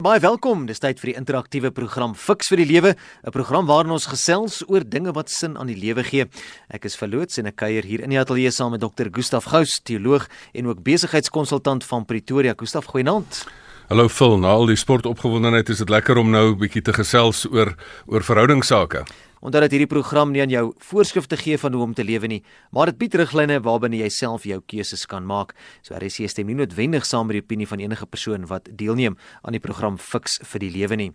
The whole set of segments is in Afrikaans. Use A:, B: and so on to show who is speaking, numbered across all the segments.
A: Baie welkom. Dis tyd vir die interaktiewe program Fix vir die Lewe, 'n program waarin ons gesels oor dinge wat sin aan die lewe gee. Ek is verloots en ek kuier hier in die ateljee saam met Dr. Gustaf Gous, teoloog en ook besigheidskonsultant van Pretoria. Gustaf, goeienaand.
B: Hallo Phil, na al die sportopgewondenheid is dit lekker om nou 'n bietjie te gesels oor oor verhoudingsake.
A: Onthou dat hierdie program nie aan jou voorskrifte gee van hoe om te lewe nie, maar dit bied riglyne waarbinne jy self jou keuses kan maak. So RC stem nie noodwendig saam met die opinie van enige persoon wat deelneem aan die program Fix vir die lewe nie.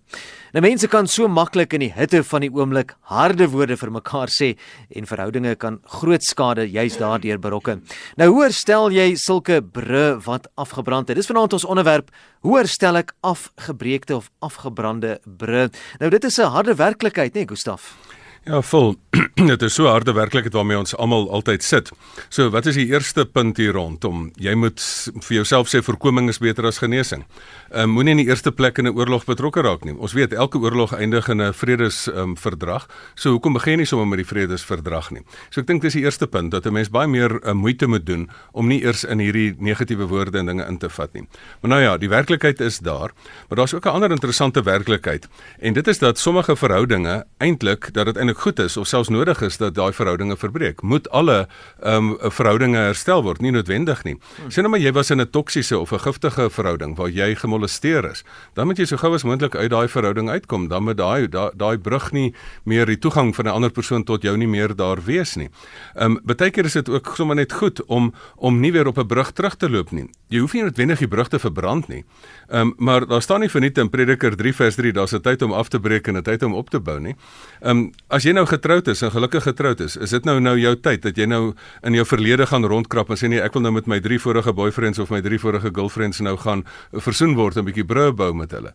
A: Nou mense kan so maklik in die hitte van die oomblik harde woorde vir mekaar sê en verhoudinge kan groot skade juis daardeur berokken. Nou hoe herstel jy sulke bru wat afgebrand het? Dis vanaand ons onderwerp. Hoe herstel ek afgebreekte of afgebrande bru? Nou dit is 'n harde werklikheid, né, nee, Gustaf?
B: Ja, vol. dit is so harde werklikheid waarmee ons almal altyd sit. So, wat is die eerste punt hier rondom? Jy moet vir jouself sê voorkoming is beter as genesing. Ehm um, moenie in die eerste plek in 'n oorlog betrokke raak nie. Ons weet elke oorlog eindig in 'n vredes ehm um, verdrag. So, hoekom begin jy sommer met die vredesverdrag nie? So, ek dink dis die eerste punt dat 'n mens baie meer uh, moeite moet doen om nie eers in hierdie negatiewe woorde en dinge in te vat nie. Maar nou ja, die werklikheid is daar, maar daar's ook 'n ander interessante werklikheid en dit is dat sommige verhoudinge eintlik dat dit eintlik goed is of selfs nodig is dat daai verhoudinge verbreek. Moet alle ehm um, verhoudinge herstel word, nie noodwendig nie. Hmm. Sien nou maar jy was in 'n toksiese of 'n giftige verhouding waar jy gemolesteer is. Dan moet jy so gou as moontlik uit daai verhouding uitkom. Dan moet daai daai brug nie meer die toegang van 'n ander persoon tot jou nie meer daar wees nie. Ehm um, baie keer is dit ook sommer net goed om om nie weer op 'n brug terug te loop nie. Jy hoef nie noodwendig die brug te verbrand nie. Ehm um, maar daar staan nie verniet in Prediker 3 vers 3 daar's 'n tyd om af te breek en 'n tyd om op te bou nie. Ehm um, as jy nou getroud is en gelukkig getroud is, is dit nou nou jou tyd dat jy nou in jou verlede gaan rondkrap en sê nee, ek wil nou met my drie vorige boyfriends of my drie vorige girlfriends nou gaan versoen word en 'n bietjie brûe bou met hulle.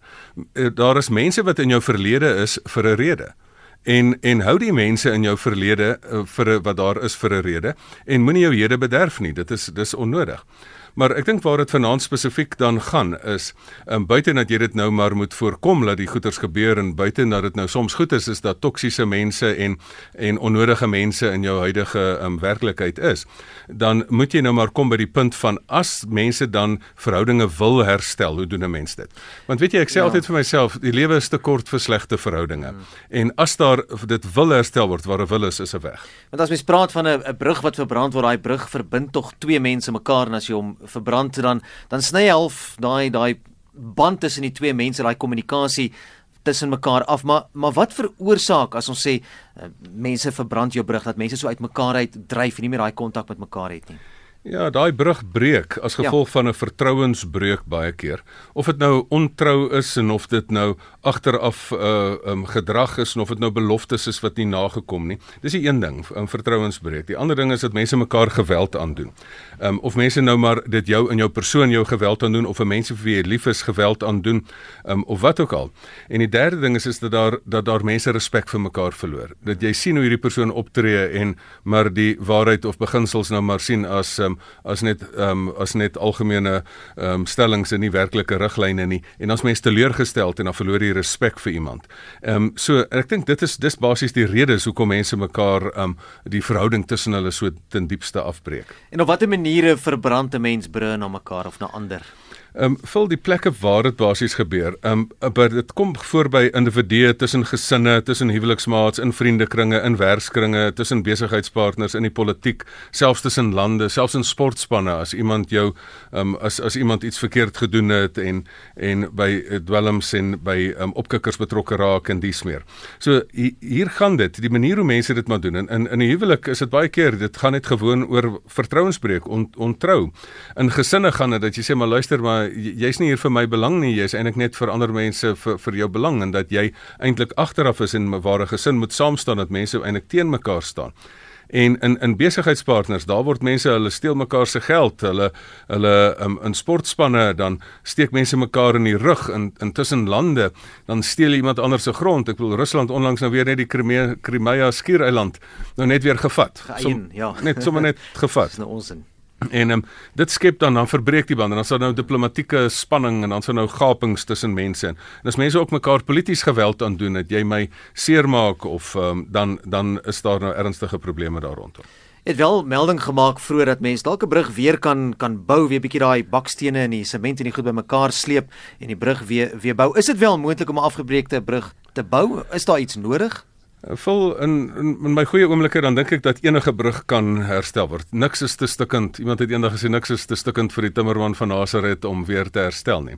B: Eh, daar is mense wat in jou verlede is vir 'n rede. En en hou die mense in jou verlede uh, vir wat daar is vir 'n rede en moenie jou hede bederf nie. Dit is dis onnodig Maar ek dink waar dit vanaand spesifiek dan gaan is, um, buite dat jy dit nou maar moet voorkom dat die goeters gebeur en buite dat dit nou soms goed is is dat toksiese mense en en onnodige mense in jou huidige um, werklikheid is, dan moet jy nou maar kom by die punt van as mense dan verhoudinge wil herstel, hoe doen 'n mens dit? Want weet jy, ek sê ja. altyd vir myself, die lewe is te kort vir slegte verhoudinge. Hmm. En as daar dit wil herstel word, waar 'n wil is, is 'n weg.
A: Want as mens praat van 'n brug wat verbrand word, daai brug verbind tog twee mense mekaar en as jy hom verbrand dan dan sny half daai daai band tussen die twee mense, daai kommunikasie tussen mekaar af. Maar maar wat veroorsaak as ons sê uh, mense verbrand jou brug dat mense so uit mekaar uit dryf en nie meer daai kontak met mekaar het nie?
B: Ja, daai brug breek as ja. gevolg ja. van 'n vertrouensbreuk baie keer. Of dit nou ontrou is en of dit nou agteraf 'n uh, um, gedrag is en of dit nou beloftes is wat nie nagekom nie. Dis die een ding, 'n um, vertrouensbreuk. Die ander ding is dat mense mekaar geweld aandoen. Um, of mense nou maar dit jou in jou persoon jou geweld aandoen of 'n mense vir wie jy lief is geweld aandoen um, of wat ook al. En die derde ding is is dat daar dat daar mense respek vir mekaar verloor. Dat jy sien hoe hierdie persoon optree en maar die waarheid of beginsels nou maar sien as um, as net um, as net algemene um, stellings en nie werklike riglyne nie. En as mense teleurgestel en dan verloor jy respek vir iemand. Ehm um, so ek dink dit is dis basies die redes hoekom mense mekaar um, die verhouding tussen hulle so ten diepste afbreek.
A: En op watter manier maniere verbrand 'n mens bru na mekaar of na ander?
B: Ehm um, vul die plekke waar dit basies gebeur. Ehm um, dit kom voor by individue tussen gesinne, tussen huweliksmaats, in vriendekringe, in werkskringe, tussen besigheidspartners, in die politiek, selfs tussen lande, selfs in sportspanne as iemand jou ehm um, as as iemand iets verkeerd gedoen het en en by dwelms en by ehm um, opkikkers betrokke raak en dies meer. So hier gaan dit, die manier hoe mense dit maar doen. In in, in 'n huwelik is dit baie keer dit gaan net gewoon oor vertrouensbreuk, on, ontrou. In gesinne gaan dit dat jy sê maar luister maar jy's nie hier vir my belang nie, jy's eintlik net vir ander mense vir vir jou belang en dat jy eintlik agteraf is en 'n ware gesin moet saam staan dat mense eintlik teen mekaar staan. En in in besigheidspartners, daar word mense hulle steel mekaar se geld, hulle hulle um, in sportspanne dan steek mense mekaar in die rug in intussen lande, dan steel iemand anders se grond. Ek bedoel Rusland onlangs nou weer net die Crimea Crimea skiereiland nou net weer gevat.
A: Som, ja,
B: net sommer net gevat.
A: Dis nou onsin.
B: En um, dit skep dan dan verbreek die band en dan sal nou diplomatieke spanning en dan sal nou gapings tussen mense en, en as mense ook mekaar polities geweld aandoen dat jy my seermaak of um, dan dan is daar nou ernstige probleme daar rondom.
A: Het wel melding gemaak vroeër dat mense dalk 'n brug weer kan kan bou, weer bietjie daai bakstene en die sement en die goed bymekaar sleep en die brug weer weer bou. Is dit wel moontlik om 'n afgebreekte brug te bou? Is daar iets nodig?
B: Vol in, in in my goeie oomblikke dan dink ek dat enige brug kan herstel word. Niks is te stukkend. Iemand het eendag gesê niks is te stukkend vir die timmerman van Nazareth om weer te herstel nie.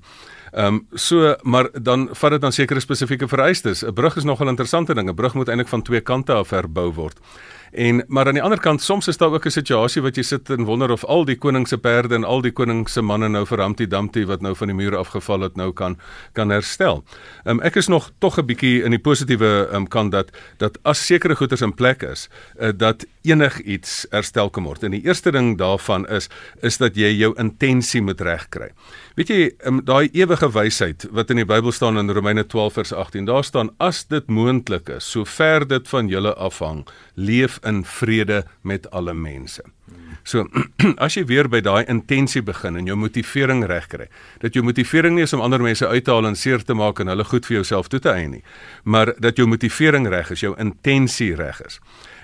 B: Ehm um, so maar dan vat dit dan sekere spesifieke vereistes. 'n Brug is nogal 'n interessante ding. 'n Brug moet eintlik van twee kante af herbou word. En maar aan die ander kant soms is daar ook 'n situasie wat jy sit en wonder of al die koning se perde en al die koning se manne nou vir Humpty Dumpty wat nou van die muur afgeval het nou kan kan herstel. Um, ek is nog tog 'n bietjie in die positiewe um, kant dat dat as sekere goederes in plek is, uh, dat enigiets herstel kan word. En die eerste ding daarvan is is dat jy jou intensie moet regkry. Weet jy, um, daai ewige wysheid wat in die Bybel staan in Romeine 12 vers 18, daar staan as dit moontlik is, sover dit van julle afhang, leef in vrede met alle mense. So as jy weer by daai intensie begin en jou motivering regkry, dat jou motivering nie is om ander mense uit te haal en seer te maak en hulle goed vir jouself toe te eien nie, maar dat jou motivering reg is, jou intensie reg is.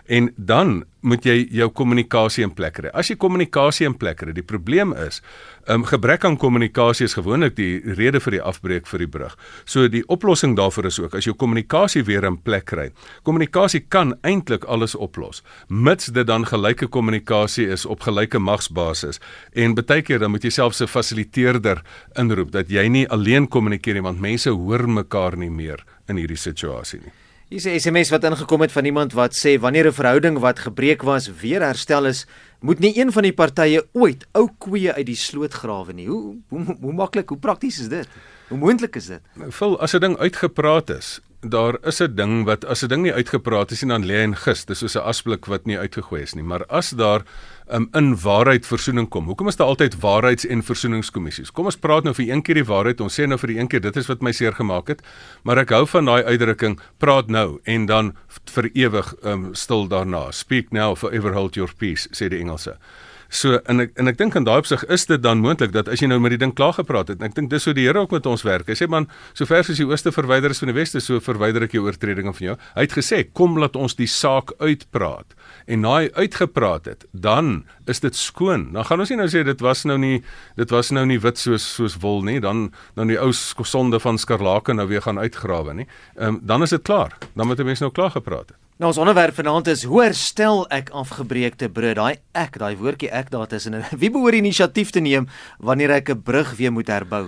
B: En dan moet jy jou kommunikasie in plek kry. As jy kommunikasie in plek kry, die probleem is, um, gebrek aan kommunikasie is gewoonlik die rede vir die afbreek vir die brug. So die oplossing daarvoor is ook as jou kommunikasie weer in plek kry. Kommunikasie kan eintlik alles oplos, mits dit dan gelyke kommunikasie is op gelyke magsbasis. En baie keer dan moet jy selfs 'n fasiliteerder inroep dat jy nie alleen kommunikeer nie, want mense hoor mekaar nie meer in hierdie situasie nie.
A: Hier is 'n SMS wat ingekom het van iemand wat sê wanneer 'n verhouding wat gebreek was weer herstel is, moet nie een van die partye ooit ou koeie uit die sloot grawe nie. Hoe hoe, hoe maklik, hoe prakties is dit? Hoe moontlik is dit?
B: Vul as 'n ding uitgepraat is, daar is 'n ding wat as 'n ding nie uitgepraat is nie dan lê hy in gis. Dis soos 'n asblik wat nie uitgegooi is nie. Maar as daar um, in waarheid versoening kom. Hoekom is daar altyd waarheids- en versoeningskommissies? Kom ons praat nou vir een keer die waarheid. Ons sê nou vir die een keer dit is wat my seer gemaak het. Maar ek hou van daai uitdrukking praat nou en dan vir ewig um, stil daarna. Speak now forever hold your peace sê die Engelse. So en ek en ek dink in daai opsig is dit dan moontlik dat as jy nou met die ding klaar gepraat het en ek dink dis hoe die Here ook met ons werk. Hy sê man, sover as die ooste verwyder is van die weste, so verwyder ek jou oortredinge van jou. Hy het gesê, kom laat ons die saak uitpraat. En na hy uitgepraat het, dan is dit skoon. Dan gaan ons nie nou sê dit was nou nie dit was nou nie wit soos soos wol nie, dan dan die ou sonde van skarlake nou weer gaan uitgrawe nie. Ehm um, dan is dit klaar. Dan moet die mense nou klaar gepraat het.
A: Nou ons onderwerp vanaand is hoe herstel ek afgebreekte brug? Daai ek, daai woordjie ek daar tussen. Wie behoort inisiatief te neem wanneer ek 'n brug weer moet herbou?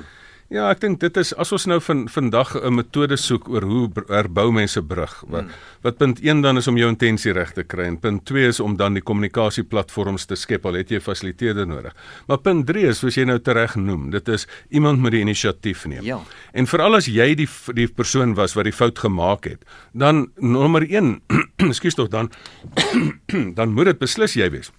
B: Ja, ek dink dit is as ons nou van vandag 'n metode soek oor hoe herbou mense brug. Wat, hmm. wat punt 1 dan is om jou intensie reg te kry en punt 2 is om dan die kommunikasieplatforms te skep al het jy fasiliteerder nodig. Maar punt 3 is soos jy nou tereg noem, dit is iemand met die inisiatief neem.
A: Ja.
B: En veral as jy die die persoon was wat die fout gemaak het, dan nommer 1, ekskuus tog dan dan moet dit beslis jy wees.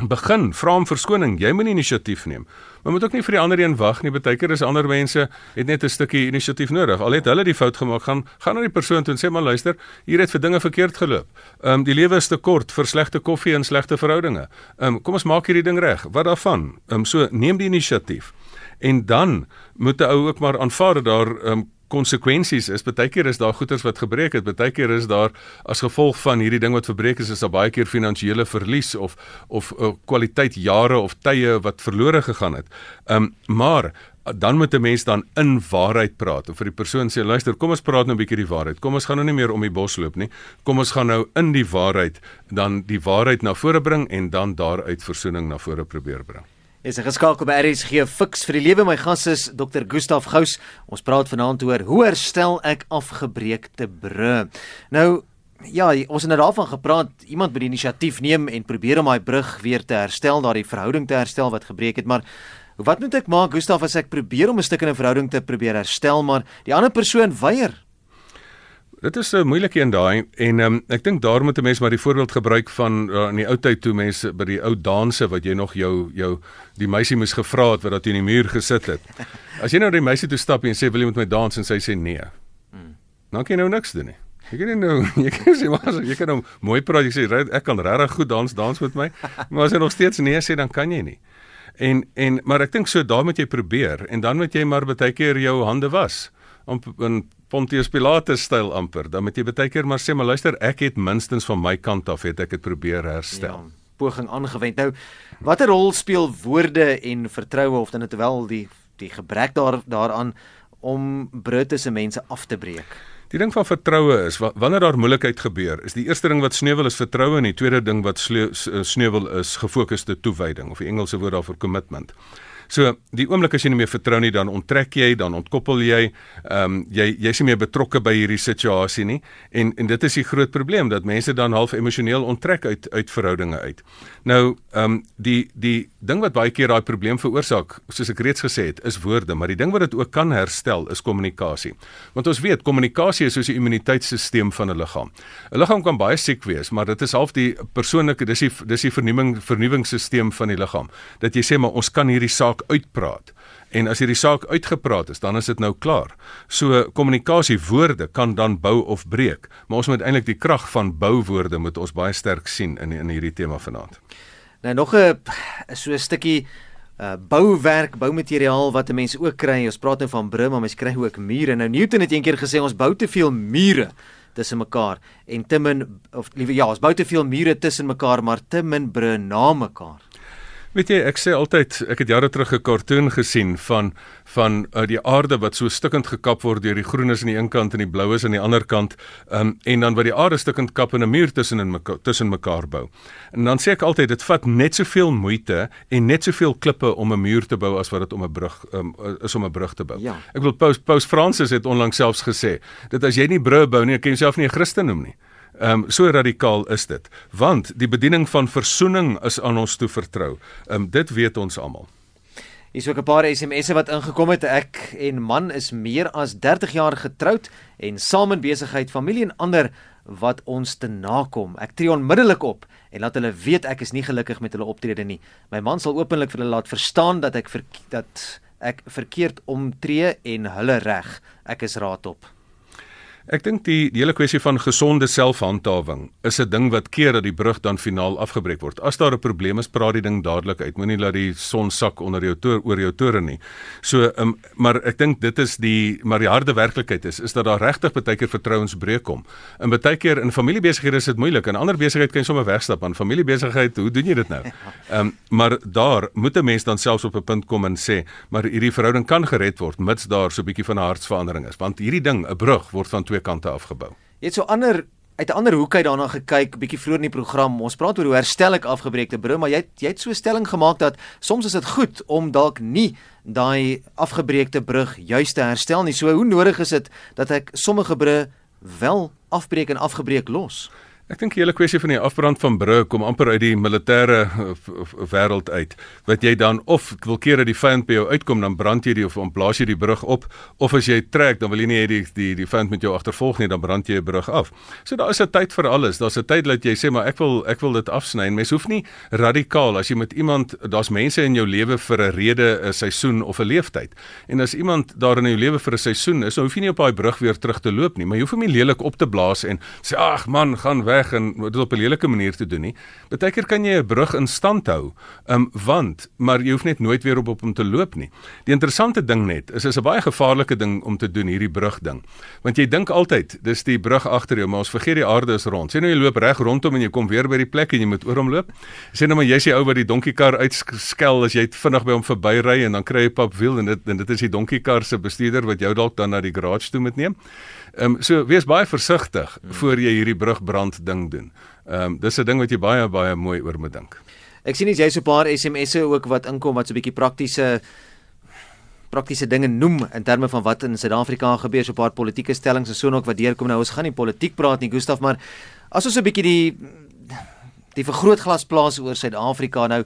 B: Begin, vra om verskoning, jy moet inisiatief neem. Maar moet ook nie vir die ander een wag nie. Partykeer is ander mense het net 'n stukkie inisiatief nodig. Al het hulle die fout gemaak, gaan gaan na die persoon toe en sê maar luister, hier het vir dinge verkeerd geloop. Ehm um, die lewe is te kort vir slegte koffie en slegte verhoudinge. Ehm um, kom ons maak hierdie ding reg. Wat daarvan? Ehm um, so neem die inisiatief. En dan moet 'n ou ook maar aanvaar dat daar ehm um, konsekwensies is. Partykeer is daar goederes wat gebreek het, partykeer is daar as gevolg van hierdie ding wat verbreek is, is daar baie keer finansiële verlies of of uh, kwaliteit jare of tye wat verlore gegaan het. Ehm um, maar dan moet 'n mens dan in waarheid praat. Of vir die persoon sê luister, kom ons praat nou 'n bietjie die waarheid. Kom ons gaan nou nie meer om die bos loop nie. Kom ons gaan nou in die waarheid dan die waarheid na vore bring en dan daaruit versoening na vore probeer bring.
A: Is 'n geskakel by RSG Fix vir die lewe. My gas is Dr. Gustaf Gous. Ons praat vanaand oor hoe herstel ek afgebreekte brug. Nou ja, ons het nou daarvan gepraat iemand moet die inisiatief neem en probeer om daai brug weer te herstel, daardie verhouding te herstel wat gebreek het, maar wat moet ek maak Gustaf as ek probeer om 'n stuk in 'n verhouding te probeer herstel, maar die ander persoon weier?
B: Dit is 'n uh, moeilike een daai en um, ek dink daar moet 'n mens maar die voorbeeld gebruik van uh, in die ou tyd toe mense by die ou danse wat jy nog jou jou die meisie moes gevra het wat dat in die muur gesit het. As jy nou die meisie toe stap en sê wil jy met my dans en sy sê nee. Hmm. Dan kan jy nou niks doen nie. Jy kan nou jy kan sê maar jy kan nou mooi praat jy sê ek kan regtig goed dans dans met my maar as jy nog steeds nee sê dan kan jy nie. En en maar ek dink so daar moet jy probeer en dan moet jy maar baie keer jou hande was om in Pontius Pilatus styl amper. Dan moet jy baie keer maar sê maar luister, ek het minstens van my kant af het ek dit probeer herstel.
A: poging aangewend. Nou, watter rol speel woorde en vertroue of dan terwyl die die gebrek daar daaraan om brûe tussen mense af te breek?
B: Die ding van vertroue is wanneer daar moeilikheid gebeur, is die eerste ding wat sneuwel is vertroue en die tweede ding wat sneuwel is gefokusde toewyding of die Engelse woord daarvoor commitment. So, die oomblik as jy nie meer vertrou nie, dan onttrek jy, dan ontkoppel jy. Ehm um, jy jy's nie meer betrokke by hierdie situasie nie. En en dit is die groot probleem dat mense dan half emosioneel onttrek uit uit verhoudinge uit. Nou, ehm um, die die ding wat baie keer daai probleem veroorsaak, soos ek reeds gesê het, is woorde, maar die ding wat dit ook kan herstel is kommunikasie. Want ons weet kommunikasie is soos die immuniteitstelsel van 'n liggaam. 'n Liggaam kan baie siek wees, maar dit is half die persoonlike dis die dis die vernuwing vernuwingsstelsel van die liggaam. Dat jy sê maar ons kan hierdie saak uitpraat. En as hierdie saak uitgepraat is, dan is dit nou klaar. So kommunikasie woorde kan dan bou of breek, maar ons moet eintlik die krag van bouwoorde moet ons baie sterk sien in in hierdie tema vanaand.
A: Nou nog 'n so 'n stukkie uh bouwerk, boumateriaal wat mense ook kry. Ons praat nou van brum, maar mense kry ook mure. Nou Newton het eendag gesê ons bou te veel mure tussen mekaar en te min of liewe ja, ons bou te veel mure tussen mekaar, maar te min bru na mekaar.
B: Weet jy, ek sê altyd, ek het jare terug 'n kartoon gesien van van uh, die aarde wat so stukkend gekap word deur die groenes aan die een kant en die bloues aan die ander kant, um, en dan wat die aarde stukkend kap en 'n muur tussen in mekaar tussen mekaar bou. En dan sê ek altyd dit vat net soveel moeite en net soveel klippe om 'n muur te bou as wat dit om 'n brug um, is om 'n brug te bou. Ja. Ek wil Paus Paus Fransis het onlangs selfs gesê, dat as jy nie brûe bou nie, kan jy jouself nie 'n Christen noem nie. Ehm um, so radikaal is dit. Want die bediening van versoening is aan ons toe vertrou. Ehm um, dit weet ons almal.
A: Hier is ook 'n paar SMS'e wat ingekom het. Ek en man is meer as 30 jaar getroud en saam in besigheid, familie en ander wat ons te nakom. Ek tree onmiddellik op en laat hulle weet ek is nie gelukkig met hulle optrede nie. My man sal openlik vir hulle laat verstaan dat ek dat ek verkeerd omtree en hulle reg. Ek is raadop.
B: Ek dink die, die hele kwessie van gesonde selfhandhawing is 'n ding wat keer dat die brug dan finaal afgebreek word. As daar 'n probleem is, praat die ding dadelik uit. Moenie laat die son sak onder jou toer oor jou tore nie. So, um, maar ek dink dit is die maar die harde werklikheid is is dat daar regtig baie keer vertrouensbreuk kom. In baie keer in familiebesighede is dit moeilik. In ander besigheid kan jy sommer wegstap aan familiebesigheid. Hoe doen jy dit nou? Ehm um, maar daar moet 'n mens dan selfs op 'n punt kom en sê, maar hierdie verhouding kan gered word mits daar so 'n bietjie van 'n hartsverandering is, want hierdie ding, 'n brug word van twee kante afgebou.
A: Jy het so ander uit 'n ander hoek uit daarna gekyk, bietjie vroeër in die program. Ons praat oor hoe herstel ek afgebreekte bru, maar jy het, jy het so 'n stelling gemaak dat soms is dit goed om dalk nie daai afgebreekte brug juis te herstel nie. So hoe nodig is dit dat ek sommige bru wel afbreek en afgebreek los?
B: Ek dink die hele kwessie van die afbrand van brûe kom amper uit die militêre wêreld uit. Wat jy dan of wil keer dat die vyand by jou uitkom dan brand jy die of ontblaas jy die brug op of as jy trek dan wil jy nie hê die die die vyand met jou agtervolg nie dan brand jy 'n brug af. So daar is 'n tyd vir alles. Daar's 'n tyd dat jy sê maar ek wil ek wil dit afsny. Mens hoef nie radikaal as jy met iemand daar's mense in jou lewe vir 'n rede, 'n seisoen of 'n leeftyd. En as iemand daar in jou lewe vir 'n seisoen is, dan hoef jy nie op daai brug weer terug te loop nie, maar jy hoef hom nie lelik op te blaas en sê ag man, gaan weg weg en dit op 'n lelike manier te doen nie. Partykeer kan jy 'n brug in stand hou, um, want maar jy hoef net nooit weer op op om te loop nie. Die interessante ding net is is 'n baie gevaarlike ding om te doen hierdie brug ding. Want jy dink altyd dis die brug agter jou, maar ons vergeet die aarde is rond. Sê nou jy loop reg rondom en jy kom weer by die plek en jy moet oor hom loop. Sê nou maar jy's die ou wat die donkiekar uitskel as jy vinnig by hom verbyry en dan kry jy papwiel en dit en dit is die donkiekar se bestuurder wat jou dalk dan na die garage toe moet neem. Ehm um, so wees baie versigtig hmm. voor jy hierdie brugbrand ding doen. Ehm um, dis 'n ding wat jy baie baie mooi oor moet dink.
A: Ek sien jy so 'n paar SMS'e ook wat inkom wat so 'n bietjie praktiese praktiese dinge noem in terme van wat in Suid-Afrika gebeur, so 'n paar politieke stellings en so en ook wat deurkom nou. Ons gaan nie politiek praat nie, Gustaf, maar as ons 'n bietjie die die vergrootglas plaas oor Suid-Afrika nou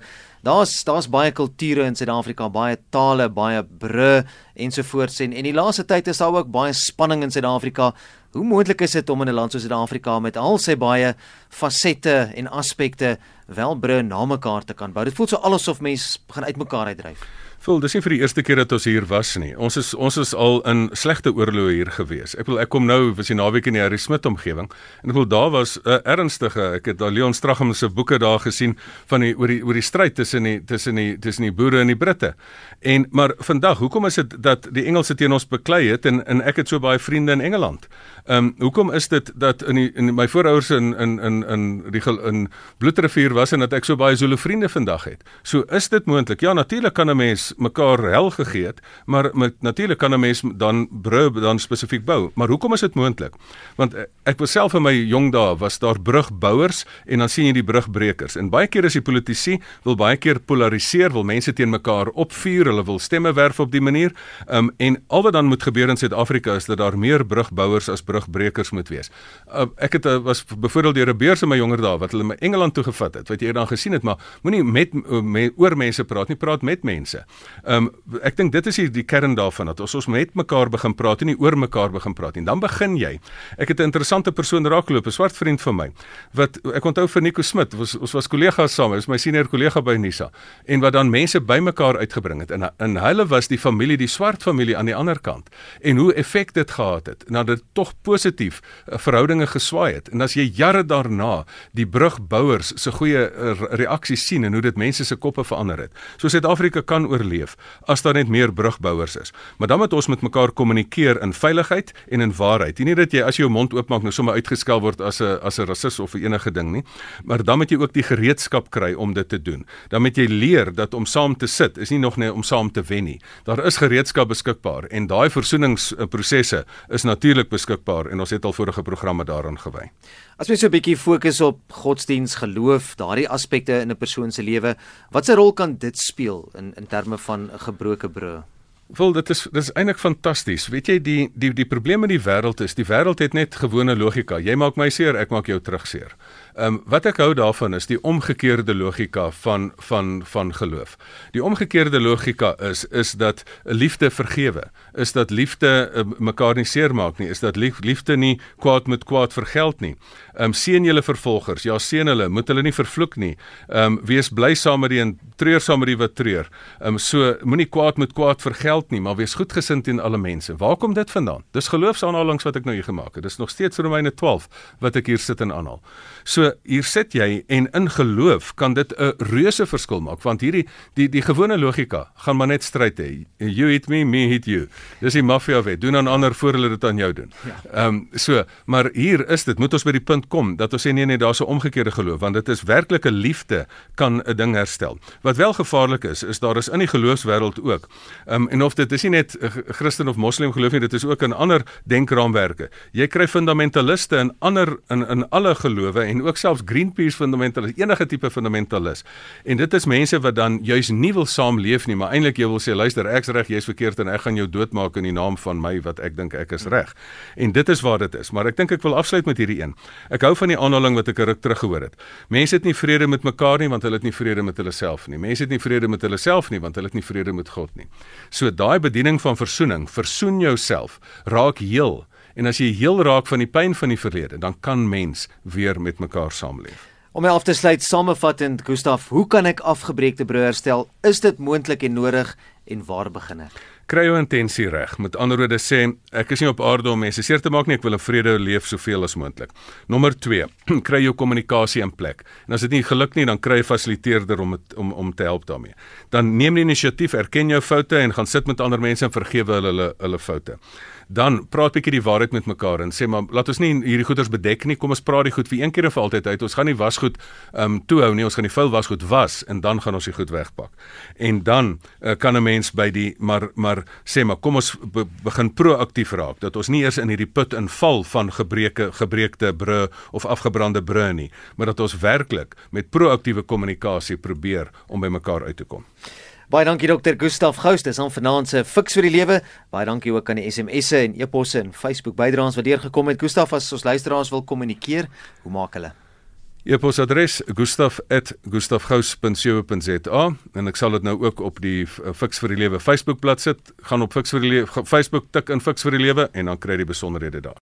A: daar's daar's baie kulture in Suid-Afrika, baie tale, baie bru ensovoorts en en die laaste tyd is daar ook baie spanning in Suid-Afrika. Hoe moontlik is dit om in 'n land soos Suid-Afrika met al sy baie fasette en aspekte wel bru na mekaar te kan bou? Dit voel so alsof mense begin uitmekaar uitdryf
B: Vol, dis nie vir die eerste keer dat ons hier was nie. Ons is ons is al in slegte oorloë hier gewees. Ek wil ek kom nou was die naweek in die Harry Smit omgewing en ek wil daar was 'n uh, ernstige ek het Leon Stragem se boeke daar gesien van die oor die oor die stryd tussen die tussen die tussen die boere en die Britte. En maar vandag, hoekom is dit dat die Engelse teen ons beklei het en en ek het so baie vriende in Engeland? Ehm um, hoekom is dit dat in die, in my voorouers in in in in die in Bloedrivier was en dat ek so baie Zulu vriende vandag het? So is dit moontlik. Ja, natuurlik kan 'n mens mekaar hel gegee het, maar natuurlik kan 'n mens dan brug dan spesifiek bou. Maar hoekom is dit moontlik? Want eh, ek was self in my jong dae was daar brugbouers en dan sien jy die brugbrekers. En baie keer is die politici wil baie keer polariseer, wil mense teen mekaar opvuur, hulle wil stemme werf op die manier. Ehm um, en al wat dan moet gebeur in Suid-Afrika is dat daar meer brugbouers as brugbrekers moet wees. Uh, ek het uh, was byvoorbeeld deur 'n beurs in my jonger dae wat hulle my Engeland toe gevat het. Wat jy dan gesien het, maar moenie met, met oor mense praat nie, praat met mense. Ehm um, ek dink dit is die, die kern daarvan dat ons ons met mekaar begin praat en nie oor mekaar begin praat nie. Dan begin jy. Ek het 'n interessante persoon raakloop, 'n swart vriend van my wat ek onthou vir Nico Smit, ons ons was kollegas saam, hy was my senior kollega by Nisa en wat dan mense bymekaar uitgebring het. En in hulle was die familie, die swart familie aan die ander kant. En hoe effek dit gehad het. Nou dit tog positief uh, verhoudinge geswaai het. En as jy jare daarna die brugbouers se goeie uh, reaksies sien en hoe dit mense se koppe verander het. So Suid-Afrika kan oorleef as daar net meer brugbouers is. Maar dan moet ons met mekaar kommunikeer in veiligheid en in waarheid. Nie dat jy as jy jou mond oopmaak nou sommer uitgeskel word as 'n as 'n rasis of enige ding nie, maar dan moet jy ook die gereedskap kry om dit te doen. Dan moet jy leer dat om saam te sit is nie nog net om saam te wen nie. Daar is gereedskap beskikbaar en daai versoeningsprosesse is natuurlik beskikbaar en ons het al vorige programme daaraan gewy.
A: As jy so 'n bietjie fokus op godsdiens, geloof, daardie aspekte in 'n persoon se lewe, watse rol kan dit speel in in terme van 'n gebroke brug?
B: Wel dit is dis eintlik fantasties. Weet jy die die die probleem met die wêreld is, die wêreld het net gewone logika. Jy maak my seer, ek maak jou terugseer. Ehm um, wat ek hou daarvan is die omgekeerde logika van van van geloof. Die omgekeerde logika is is dat liefde vergewe, is dat liefde uh, mekaar nie seermaak nie, is dat lief, liefde nie kwaad met kwaad vergeld nie. Ehm um, seën julle vervolgers, ja seën hulle, moet hulle nie vervloek nie. Ehm um, wees bly saam met die en treur saam met die wat treur. Ehm um, so moenie kwaad met kwaad vergeld nie, maar wees goedgesind teen alle mense. Waar kom dit vandaan? Dis geloofsaanhalings wat ek nou hier gemaak het. Dis nog steeds Romeine 12 wat ek hier sit en aanhaal. So hier sit jy en in geloof kan dit 'n reuse verskil maak want hierdie die die gewone logika gaan maar net stryd hê. You hit me, me hit you. Dis die maffia wet. Doen aan ander voor hulle dit aan jou doen. Ja. Ehm um, so, maar hier is dit moet ons by die punt kom dat ons sê nee nee, daar's 'n omgekeerde geloof want dit is werklike liefde kan 'n ding herstel. Wat wel gevaarlik is, is daar is in die geloofswêreld ook. Ehm um, en of dit is nie net Christen of Moslem geloof nie, dit is ook in ander denkraamwerke. Jy kry fundamentaliste in ander in in alle gelowe en ook selfs Greenpeace fundamentalis, enige tipe fundamentalis. En dit is mense wat dan juis nie wil saamleef nie, maar eintlik jy wil sê luister, ek's reg, jy's verkeerd en ek gaan jou doodmaak in die naam van my wat ek dink ek is reg. En dit is waar dit is. Maar ek dink ek wil afsluit met hierdie een. Ek hou van die aanhaling wat ek ruk terug gehoor het. Mense het nie vrede met mekaar nie want hulle het nie vrede met hulle self nie. Mense het nie vrede met hulle self nie want hulle het nie vrede met God nie. So daai bediening van versoening, versoen jouself, raak heel En as jy heel raak van die pyn van die verlede, dan kan mens weer met mekaar saamleef.
A: Om my af te sluit, samevattend, Gustaf, hoe kan ek afgebreekte broer herstel? Is dit moontlik en nodig en waar begin ek?
B: Kry jou intensie reg. Met ander woorde sê, ek is nie op aarde om mense seer te maak nie, ek wil in vrede leef soveel as moontlik. Nommer 2, kry jou kommunikasie in plek. En as dit nie geluk nie, dan kry 'n fasiliteerder om het, om om te help daarmee. Dan neem die inisiatief, erken jou foute en gaan sit met ander mense en vergewe hulle hulle, hulle foute dan praat bietjie die waarheid met mekaar en sê maar laat ons nie hierdie goeders bedek nie. Kom ons praat die goed vir een keer en vir altyd uit. Ons gaan nie wasgoed ehm um, toehou nie. Ons gaan die vuil wasgoed was en dan gaan ons die goed wegpak. En dan uh, kan 'n mens by die maar maar sê maar kom ons be, begin proaktief raak dat ons nie eers in hierdie put inval van gebreke gebreekte bru of afgebrande bru nie, maar dat ons werklik met proaktiewe kommunikasie probeer om by mekaar uit te kom.
A: Baie dankie dokter Gustaf Gous, dis aan vanaand se Fix vir die Lewe. Baie dankie ook aan die SMS'e en e-posse en Facebook bydraes wat deurgekom het. Gustaf, as ons luisteraars wil kommunikeer, hoe maak hulle?
B: E-posadres gustaf@gustafgous.co.za en ek sal dit nou ook op die Fix vir die Lewe Facebook bladsy sit. Gaan op Fix vir die Lewe Facebook tik in Fix vir die Lewe en dan kry jy besonderhede daar.